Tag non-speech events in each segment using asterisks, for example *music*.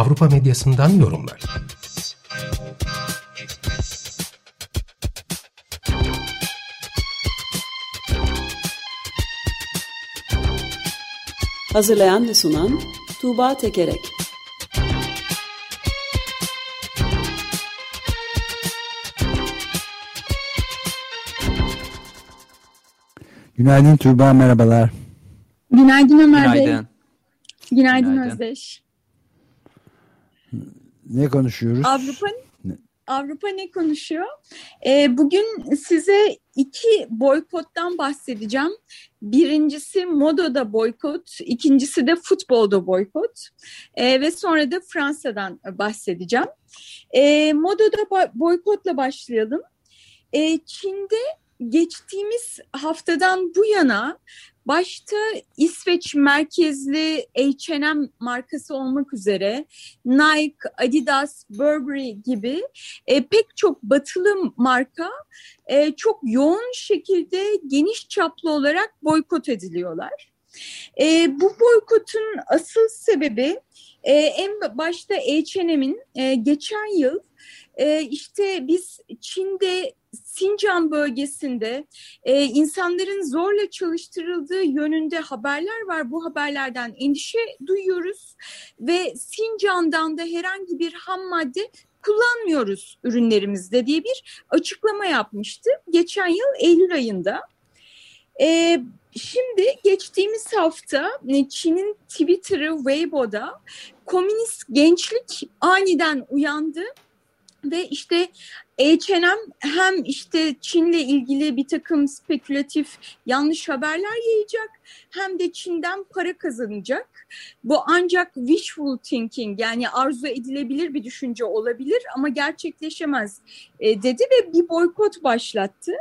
Avrupa medyasından yorumlar. Hazırlayan ve sunan Tuğba Tekerek Günaydın Tuğba, merhabalar. Günaydın Ömer Günaydın. Bey. Günaydın, Günaydın. Özdeş. Ne konuşuyoruz? Avrupa Avrupa ne konuşuyor? Ee, bugün size iki boykottan bahsedeceğim. Birincisi modada boykot, ikincisi de futbolda boykot. Ee, ve sonra da Fransa'dan bahsedeceğim. Modada bo- boykotla başlayalım. Ee, Çin'de geçtiğimiz haftadan bu yana başta İsveç merkezli H&M markası olmak üzere Nike, Adidas, Burberry gibi e, pek çok batılı marka e, çok yoğun şekilde geniş çaplı olarak boykot ediliyorlar. E, bu boykotun asıl sebebi e, en başta H&M'in e, geçen yıl e, işte biz Çin'de Sincan bölgesinde e, insanların zorla çalıştırıldığı yönünde haberler var. Bu haberlerden endişe duyuyoruz ve Sincan'dan da herhangi bir ham madde kullanmıyoruz ürünlerimizde diye bir açıklama yapmıştı geçen yıl Eylül ayında. E, şimdi geçtiğimiz hafta e, Çin'in Twitter'ı Weibo'da komünist gençlik aniden uyandı ve işte H&M hem işte Çin'le ilgili bir takım spekülatif yanlış haberler yayacak hem de Çin'den para kazanacak. Bu ancak wishful thinking yani arzu edilebilir bir düşünce olabilir ama gerçekleşemez e, dedi ve bir boykot başlattı.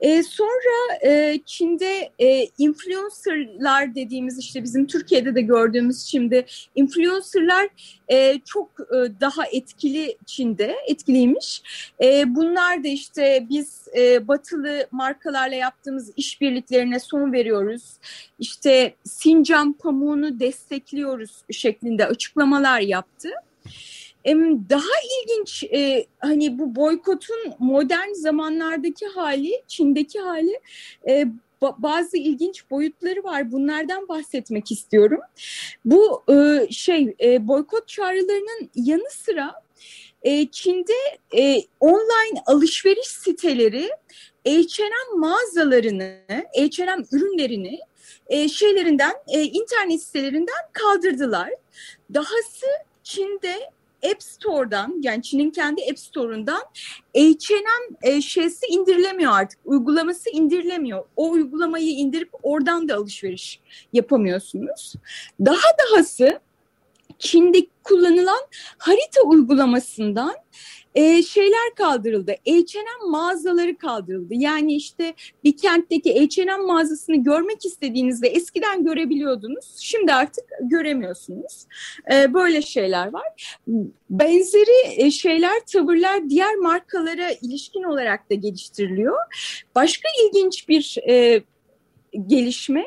E, sonra e, Çin'de e, influencerlar dediğimiz işte bizim Türkiye'de de gördüğümüz şimdi influencerlar e, çok e, daha etkili Çin'de etkiliymiş. E, bunlar da işte biz e, batılı markalarla yaptığımız işbirliklerine son veriyoruz. İşte Sincan pamuğunu destekliyoruz şeklinde açıklamalar yaptı. Daha ilginç e, hani bu boykotun modern zamanlardaki hali, Çin'deki hali e, ba- bazı ilginç boyutları var. Bunlardan bahsetmek istiyorum. Bu e, şey boykot çağrılarının yanı sıra Çin'de online alışveriş siteleri H&M mağazalarını, H&M ürünlerini şeylerinden, internet sitelerinden kaldırdılar. Dahası Çin'de App Store'dan yani Çin'in kendi App Store'undan H&M şeysi indirilemiyor artık. Uygulaması indirilemiyor. O uygulamayı indirip oradan da alışveriş yapamıyorsunuz. Daha dahası Çin'de kullanılan harita uygulamasından e, şeyler kaldırıldı. H&M mağazaları kaldırıldı. Yani işte bir kentteki H&M mağazasını görmek istediğinizde eskiden görebiliyordunuz. Şimdi artık göremiyorsunuz. E, böyle şeyler var. Benzeri e, şeyler, tavırlar diğer markalara ilişkin olarak da geliştiriliyor. Başka ilginç bir e, gelişme,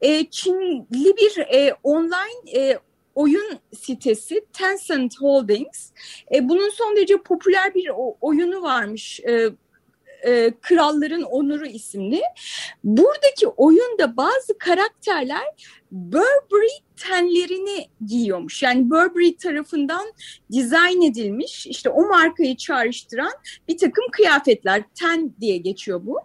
e, Çinli bir e, online e, oyun sitesi Tencent Holdings. E, bunun son derece popüler bir oyunu varmış. E, e, Kralların Onuru isimli. Buradaki oyunda bazı karakterler Burberry tenlerini giyiyormuş. Yani Burberry tarafından dizayn edilmiş işte o markayı çağrıştıran bir takım kıyafetler. Ten diye geçiyor bu.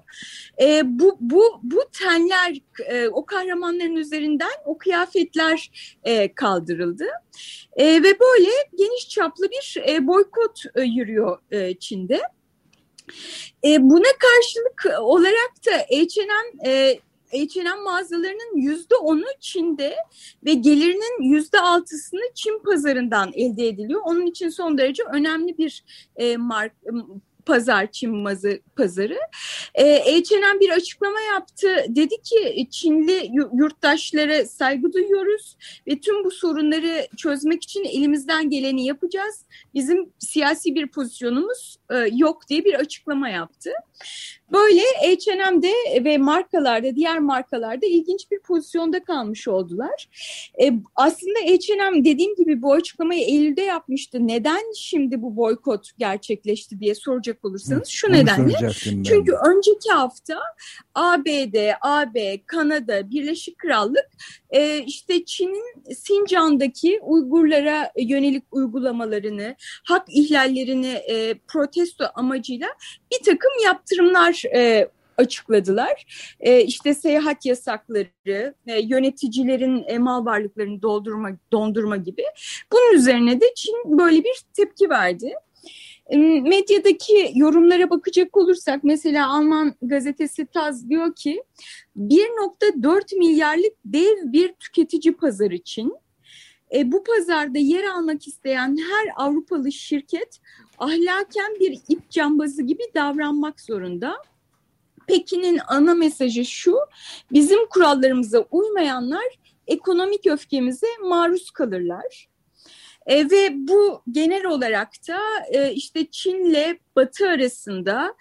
E, bu, bu, bu tenler e, o kahramanların üzerinden o kıyafetler e, kaldırıldı. E, ve böyle geniş çaplı bir e, boykot e, yürüyor e, Çin'de. E, buna karşılık olarak da H&M e, H&M mağazalarının yüzde onu Çin'de ve gelirinin yüzde altısını Çin pazarından elde ediliyor. Onun için son derece önemli bir e, mark, pazar Çin mazı, pazarı. E, H&M bir açıklama yaptı. Dedi ki Çinli yurttaşlara saygı duyuyoruz ve tüm bu sorunları çözmek için elimizden geleni yapacağız. Bizim siyasi bir pozisyonumuz e, yok diye bir açıklama yaptı. Böyle H&M'de ve markalarda, diğer markalarda ilginç bir pozisyonda kalmış oldular. E, aslında H&M dediğim gibi bu açıklamayı Eylül'de yapmıştı. Neden şimdi bu boykot gerçekleşti diye soracak olursanız şu nedenle. Çünkü önceki hafta ABD, AB, Kanada, Birleşik Krallık e, işte Çin'in Sincan'daki Uygurlara yönelik uygulamalarını, hak ihlallerini e, protesto amacıyla bir takım yaptırımlar e, açıkladılar. E, işte seyahat yasakları, e, yöneticilerin e, mal varlıklarını doldurma, dondurma gibi. Bunun üzerine de Çin böyle bir tepki verdi. Medyadaki yorumlara bakacak olursak mesela Alman gazetesi Taz diyor ki 1.4 milyarlık dev bir tüketici pazar için e, bu pazarda yer almak isteyen her Avrupalı şirket ahlaken bir ip cambazı gibi davranmak zorunda. Pekin'in ana mesajı şu, bizim kurallarımıza uymayanlar ekonomik öfkemize maruz kalırlar. E, ve bu genel olarak da e, işte Çin'le Batı arasında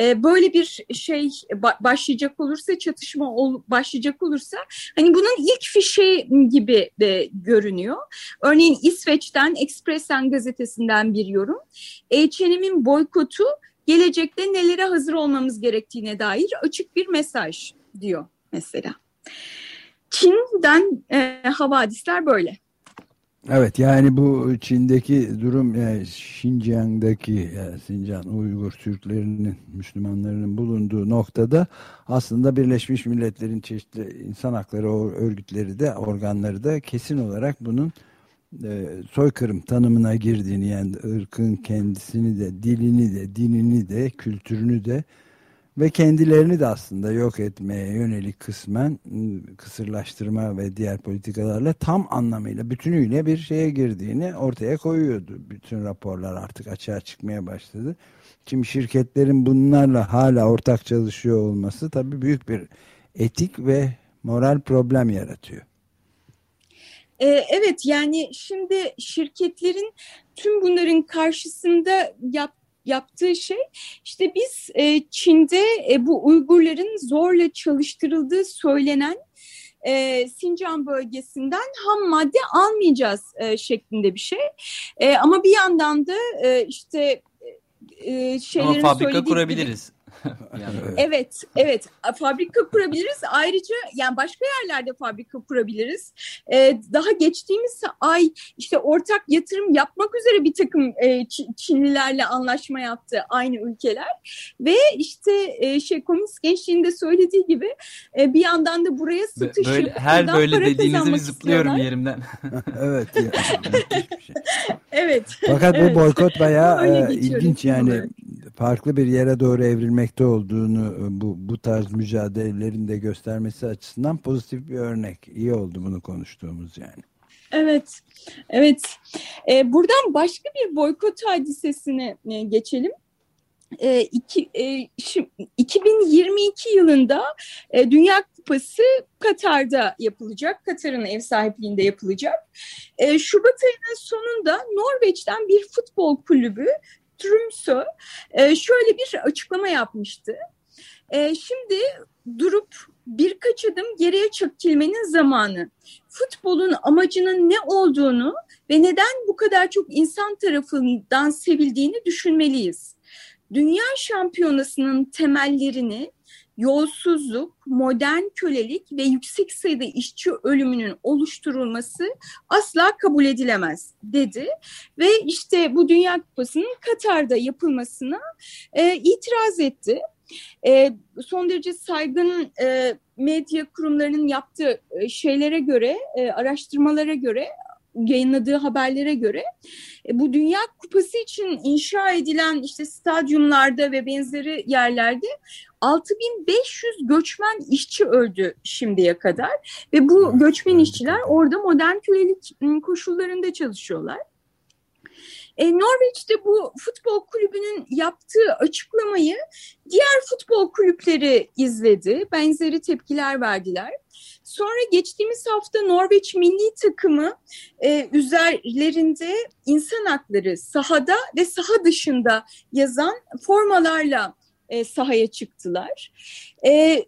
e, böyle bir şey ba başlayacak olursa çatışma ol başlayacak olursa hani bunun ilk fişe gibi de görünüyor. Örneğin İsveç'ten Expressen gazetesinden bir yorum. H&M'in boykotu gelecekte nelere hazır olmamız gerektiğine dair açık bir mesaj diyor mesela. Çin'den e, havadisler böyle. Evet yani bu Çin'deki durum yani Şinjiang'daki yani Sincan Uygur Türklerinin Müslümanlarının bulunduğu noktada aslında Birleşmiş Milletler'in çeşitli insan hakları örgütleri de organları da kesin olarak bunun e, soykırım tanımına girdiğini yani ırkın kendisini de dilini de dinini de kültürünü de ve kendilerini de aslında yok etmeye yönelik kısmen ıı, kısırlaştırma ve diğer politikalarla tam anlamıyla bütünüyle bir şeye girdiğini ortaya koyuyordu. Bütün raporlar artık açığa çıkmaya başladı. Şimdi şirketlerin bunlarla hala ortak çalışıyor olması tabii büyük bir etik ve moral problem yaratıyor. Ee, evet yani şimdi şirketlerin tüm bunların karşısında yap, yaptığı şey işte biz e, Çin'de e, bu Uygurların zorla çalıştırıldığı söylenen e, Sincan bölgesinden ham madde almayacağız e, şeklinde bir şey. E, ama bir yandan da e, işte e, şeylerin Ama fabrika kurabiliriz. Gibi, *laughs* yani. Evet, evet. Fabrika kurabiliriz. Ayrıca yani başka yerlerde fabrika kurabiliriz. Ee, daha geçtiğimiz ay işte ortak yatırım yapmak üzere bir takım e, Çinlilerle anlaşma yaptı aynı ülkeler. Ve işte e, şey komünist gençliğinde söylediği gibi e, bir yandan da buraya satışıp böyle, her böyle dediğinizde bir zıplıyorum yerimden. *laughs* evet. şey. evet. Fakat evet. bu boykot bayağı *laughs* e, ilginç yani farklı bir yere doğru evrilmekte olduğunu e, bu, bu tarz mücadelelerin de göstermesi açısından pozitif bir örnek. İyi oldu bunu konuştuğumuz yani. Evet, evet. Ee, buradan başka bir boykot hadisesine e, geçelim. E, iki, e, şimdi, 2022 yılında e, Dünya Kupası Katar'da yapılacak. Katar'ın ev sahipliğinde yapılacak. E, Şubat ayının sonunda Norveç'ten bir futbol kulübü Trumsø e, şöyle bir açıklama yapmıştı. E, şimdi durup birkaç adım geriye çekilmenin zamanı. Futbolun amacının ne olduğunu ve neden bu kadar çok insan tarafından sevildiğini düşünmeliyiz. Dünya şampiyonasının temellerini yolsuzluk, modern kölelik ve yüksek sayıda işçi ölümünün oluşturulması asla kabul edilemez dedi. Ve işte bu Dünya Kupası'nın Katar'da yapılmasına e, itiraz etti. E, son derece saygın e, medya kurumlarının yaptığı e, şeylere göre, e, araştırmalara göre yayınladığı haberlere göre e, bu Dünya Kupası için inşa edilen işte stadyumlarda ve benzeri yerlerde 6500 göçmen işçi öldü şimdiye kadar ve bu göçmen işçiler orada modern kölelik koşullarında çalışıyorlar. E, Norveç'te bu futbol kulübünün yaptığı açıklamayı diğer futbol kulüpleri izledi. Benzeri tepkiler verdiler. Sonra geçtiğimiz hafta Norveç milli takımı e, üzerlerinde insan hakları sahada ve saha dışında yazan formalarla e, sahaya çıktılar. E,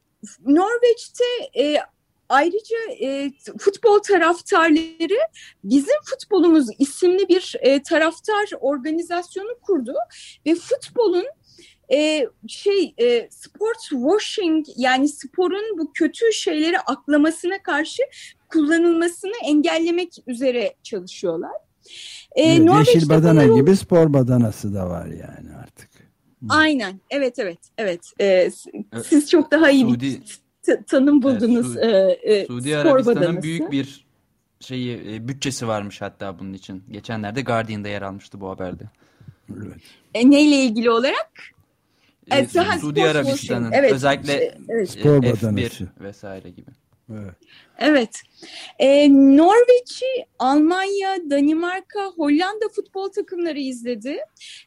Norveç'te e, Ayrıca e, futbol taraftarları bizim futbolumuz isimli bir e, taraftar organizasyonu kurdu ve futbolun e, şey e, sports washing yani sporun bu kötü şeyleri aklamasına karşı kullanılmasını engellemek üzere çalışıyorlar. E, evet, yeşil badana bunlar... gibi spor badanası da var yani artık. Aynen evet evet evet e, siz çok daha iyi Suudi, bir tanım buldunuz. Evet, Su e, e, Suudi Arabistan'ın büyük bir şeyi e, bütçesi varmış hatta bunun için. Geçenlerde Guardian'da yer almıştı bu haberde. Evet. E, neyle ilgili olarak? E, e, Suudi Arabistan'ın evet, özellikle evet. Spor F1 vesaire gibi. Evet. Evet. Ee, Norveç'i Almanya, Danimarka, Hollanda futbol takımları izledi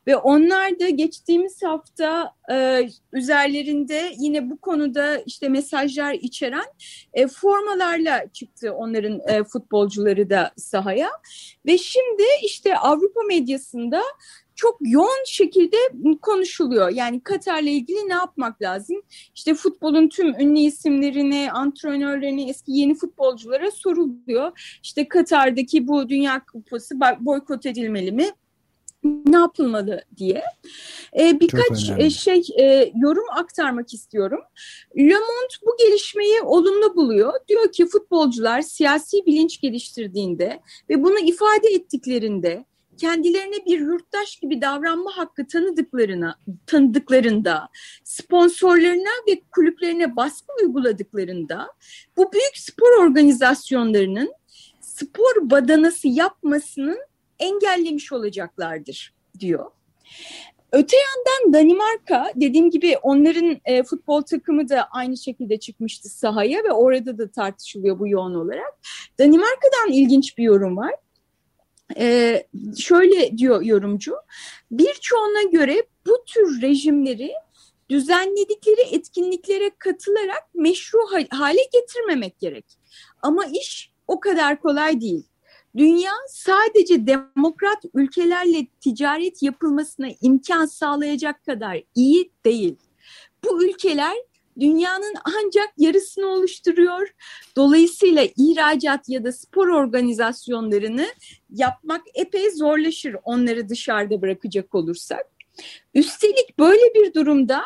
ve onlar da geçtiğimiz hafta e, üzerlerinde yine bu konuda işte mesajlar içeren e, formalarla çıktı onların e, futbolcuları da sahaya ve şimdi işte Avrupa medyasında çok yoğun şekilde konuşuluyor. Yani Katar'la ilgili ne yapmak lazım? İşte futbolun tüm ünlü isimlerini, antrenörlerini, eski yeni futbolculara soruluyor. İşte Katar'daki bu Dünya Kupası boykot edilmeli mi? ne yapılmalı diye ee, birkaç e, şey e, yorum aktarmak istiyorum. Le Monde bu gelişmeyi olumlu buluyor. Diyor ki futbolcular siyasi bilinç geliştirdiğinde ve bunu ifade ettiklerinde kendilerine bir yurttaş gibi davranma hakkı tanıdıklarına, tanıdıklarında, sponsorlarına ve kulüplerine baskı uyguladıklarında bu büyük spor organizasyonlarının spor badanası yapmasının engellemiş olacaklardır diyor. Öte yandan Danimarka dediğim gibi onların e, futbol takımı da aynı şekilde çıkmıştı sahaya ve orada da tartışılıyor bu yoğun olarak. Danimarka'dan ilginç bir yorum var. Ee, şöyle diyor yorumcu, birçoğuna göre bu tür rejimleri düzenledikleri etkinliklere katılarak meşru hale getirmemek gerek. Ama iş o kadar kolay değil. Dünya sadece demokrat ülkelerle ticaret yapılmasına imkan sağlayacak kadar iyi değil. Bu ülkeler dünyanın ancak yarısını oluşturuyor. Dolayısıyla ihracat ya da spor organizasyonlarını yapmak epey zorlaşır onları dışarıda bırakacak olursak. Üstelik böyle bir durumda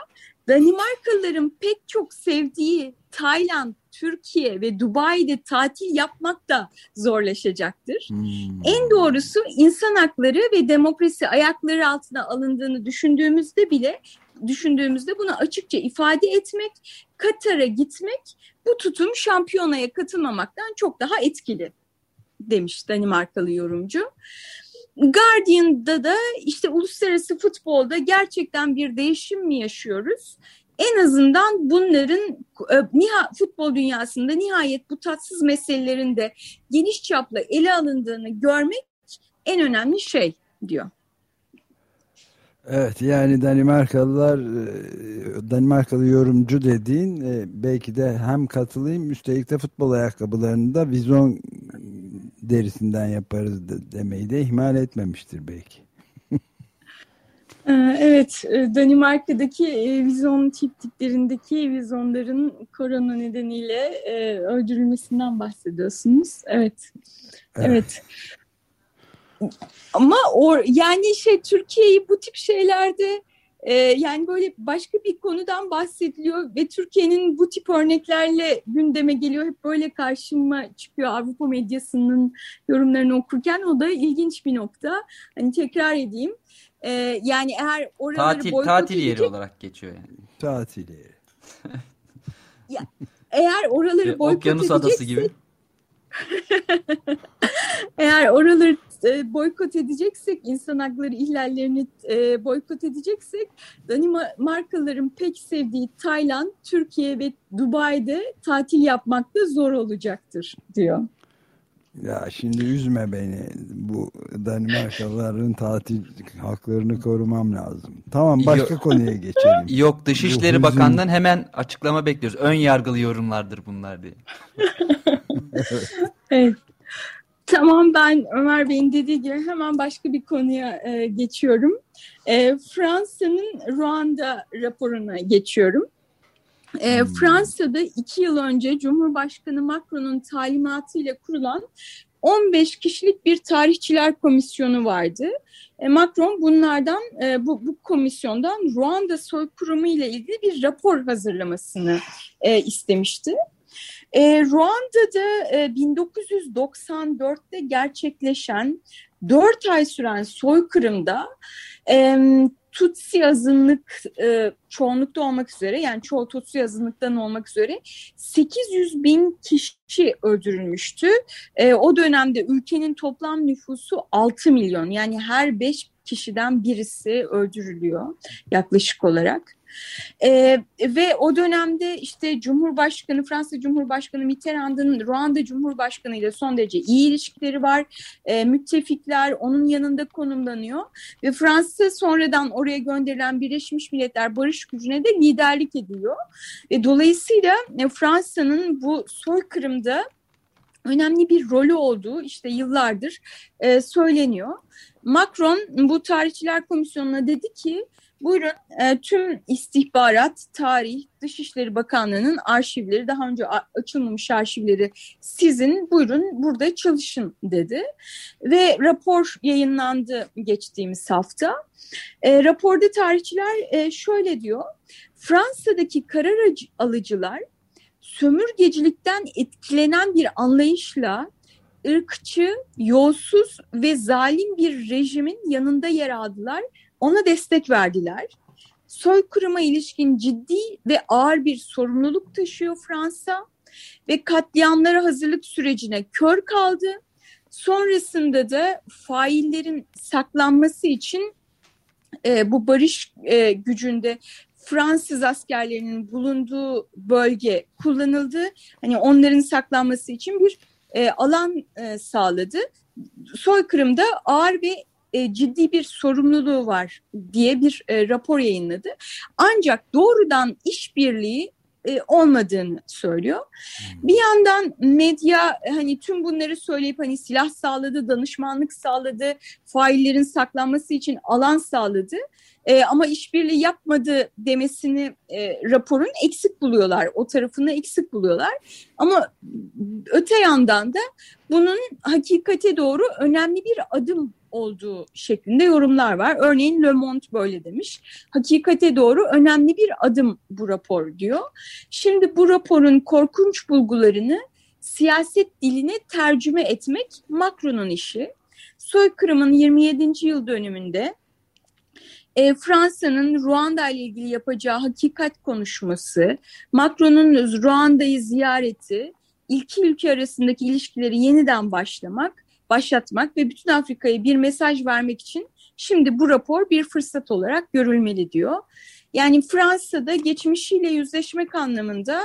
Danimarkalıların pek çok sevdiği Tayland, Türkiye ve Dubai'de tatil yapmak da zorlaşacaktır. Hmm. En doğrusu insan hakları ve demokrasi ayakları altına alındığını düşündüğümüzde bile düşündüğümüzde bunu açıkça ifade etmek, Katar'a gitmek bu tutum şampiyonaya katılmamaktan çok daha etkili demiş Danimarkalı yorumcu. Guardian'da da işte uluslararası futbolda gerçekten bir değişim mi yaşıyoruz? En azından bunların e, futbol dünyasında nihayet bu tatsız meselelerin de geniş çapla ele alındığını görmek en önemli şey diyor. Evet yani Danimarkalılar e, Danimarkalı yorumcu dediğin e, belki de hem katılayım üstelik de futbol ayakkabılarını da vizon derisinden yaparız demeyi de ihmal etmemiştir belki. *laughs* Ee, evet, e, Danimarka'daki vizon tiptiklerindeki vizonların korona nedeniyle öldürülmesinden bahsediyorsunuz. Evet, evet. evet. Ama o yani şey Türkiye'yi bu tip şeylerde e, yani böyle başka bir konudan bahsediliyor ve Türkiye'nin bu tip örneklerle gündeme geliyor. Hep böyle karşıma çıkıyor Avrupa medyasının yorumlarını okurken. O da ilginç bir nokta. Hani tekrar edeyim. E, yani eğer oraları tatil, boykot tatil yeri edecek, olarak geçiyor yani. Tatil yeri. *laughs* ya, eğer oraları boykot Okyanus edecekse, adası gibi. *laughs* eğer oraları e, boykot edeceksek, insan hakları ihlallerini e, boykot edeceksek Danimarkalıların pek sevdiği Tayland, Türkiye ve Dubai'de tatil yapmakta zor olacaktır diyor. Ya şimdi üzme beni. Bu Danimarkalıların tatil haklarını korumam lazım. Tamam başka Yok. konuya geçelim. Yok Dışişleri Bu Bakan'dan hemen açıklama bekliyoruz. Ön yargılı yorumlardır bunlar diye. *laughs* evet. Tamam ben Ömer Bey'in dediği gibi hemen başka bir konuya e, geçiyorum. E, Fransa'nın Ruanda raporuna geçiyorum. E, hmm. Fransa'da iki yıl önce Cumhurbaşkanı Macron'un talimatıyla kurulan 15 kişilik bir tarihçiler komisyonu vardı. E, Macron bunlardan e, bu, bu komisyondan Ruanda soykırımı ile ilgili bir rapor hazırlamasını e, istemişti. E, Ruanda'da e, 1994'te gerçekleşen 4 ay süren soykırımda e, Tutsi azınlık e, çoğunlukta olmak üzere yani çoğu Tutsi azınlıktan olmak üzere 800 bin kişi öldürülmüştü. E, o dönemde ülkenin toplam nüfusu 6 milyon yani her 5 kişiden birisi öldürülüyor yaklaşık olarak. E, ve o dönemde işte Cumhurbaşkanı, Fransa Cumhurbaşkanı Mitterrand'ın Ruanda Cumhurbaşkanı ile son derece iyi ilişkileri var. E, müttefikler onun yanında konumlanıyor. Ve Fransa sonradan oraya gönderilen Birleşmiş Milletler Barış Gücü'ne de liderlik ediyor. Ve dolayısıyla e, Fransa'nın bu soykırımda önemli bir rolü olduğu işte yıllardır e, söyleniyor. Macron bu tarihçiler komisyonuna dedi ki Buyurun e, tüm istihbarat, tarih, Dışişleri Bakanlığı'nın arşivleri, daha önce açılmamış arşivleri sizin buyurun burada çalışın dedi. Ve rapor yayınlandı geçtiğimiz hafta. E, raporda tarihçiler e, şöyle diyor, Fransa'daki karar alıcılar sömürgecilikten etkilenen bir anlayışla ırkçı, yolsuz ve zalim bir rejimin yanında yer aldılar ona destek verdiler. Soykırıma ilişkin ciddi ve ağır bir sorumluluk taşıyor Fransa ve katliamlara hazırlık sürecine kör kaldı. Sonrasında da faillerin saklanması için e, bu barış e, gücünde Fransız askerlerinin bulunduğu bölge kullanıldı. Hani onların saklanması için bir e, alan e, sağladı. Soykırımda ağır ve e, ciddi bir sorumluluğu var diye bir e, rapor yayınladı. Ancak doğrudan işbirliği e, olmadığını söylüyor. Hmm. Bir yandan medya hani tüm bunları söyleyip hani silah sağladı, danışmanlık sağladı, faillerin saklanması için alan sağladı. E, ama işbirliği yapmadı demesini e, raporun eksik buluyorlar. O tarafını eksik buluyorlar. Ama öte yandan da bunun hakikate doğru önemli bir adım olduğu şeklinde yorumlar var. Örneğin Le Monde böyle demiş. Hakikate doğru önemli bir adım bu rapor diyor. Şimdi bu raporun korkunç bulgularını siyaset diline tercüme etmek Macron'un işi. Soykırımın 27. yıl dönümünde e, Fransa'nın Ruanda ile ilgili yapacağı hakikat konuşması, Macron'un Ruanda'yı ziyareti, iki ülke arasındaki ilişkileri yeniden başlamak, başlatmak ve bütün Afrika'ya bir mesaj vermek için şimdi bu rapor bir fırsat olarak görülmeli diyor. Yani Fransa'da geçmişiyle yüzleşmek anlamında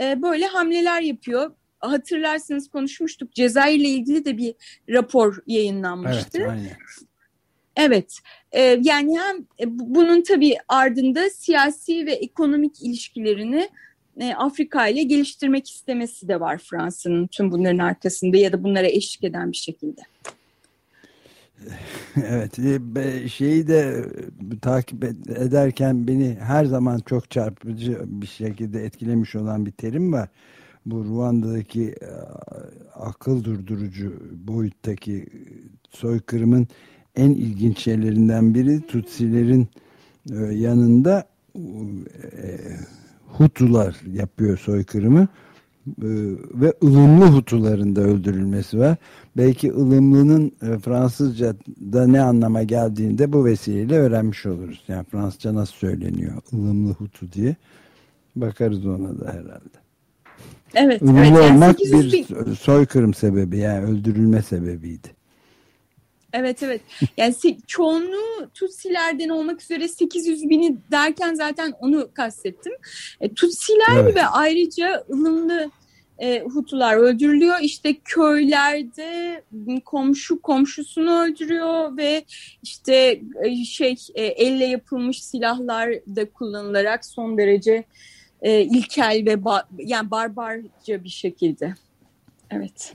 e, böyle hamleler yapıyor. Hatırlarsınız konuşmuştuk Cezayir ile ilgili de bir rapor yayınlanmıştı. Evet, aynen. Evet, e, yani hem e, bunun tabii ardında siyasi ve ekonomik ilişkilerini e, Afrika ile geliştirmek istemesi de var Fransa'nın tüm bunların arkasında ya da bunlara eşlik eden bir şekilde. *laughs* Evet, şeyi de takip ederken beni her zaman çok çarpıcı bir şekilde etkilemiş olan bir terim var. Bu Ruanda'daki akıl durdurucu boyuttaki soykırımın en ilginç şeylerinden biri Tutsilerin e, yanında e, Hutular yapıyor soykırımı e, ve ılımlı Hutuların da öldürülmesi var. Belki ılımlının Fransızca'da ne anlama geldiğini de bu vesileyle öğrenmiş oluruz. Yani Fransızca nasıl söyleniyor ılımlı Hutu diye. Bakarız ona da herhalde. Evet. Ilımlı evet, olmak bir soykırım sebebi yani öldürülme sebebiydi. Evet evet. Yani çoğunluğu Tutsilerden olmak üzere 800 bini derken zaten onu kastettim. E, Tutsiler evet. ve ayrıca ılımlı e, Hutular öldürülüyor. İşte köylerde komşu komşusunu öldürüyor ve işte e, şey e, elle yapılmış silahlar da kullanılarak son derece e, ilkel ve ba yani barbarca bir şekilde. Evet.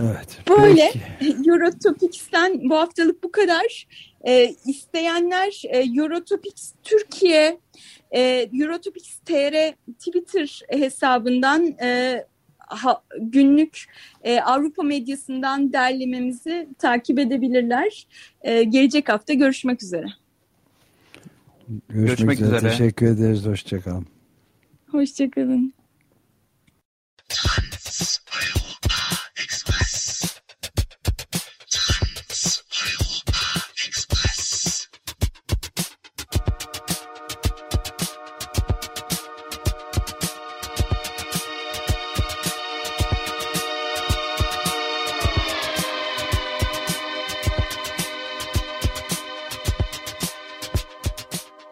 Evet. Böyle peki. *laughs* Eurotopics'ten bu haftalık bu kadar. E, isteyenler e, Eurotopics Türkiye e, Eurotopics TR Twitter hesabından e, ha, günlük e, Avrupa medyasından derlememizi takip edebilirler. E, gelecek hafta görüşmek üzere. Görüşmek, görüşmek üzere. üzere. Teşekkür ederiz. Hoşçakalın. Hoşçakalın.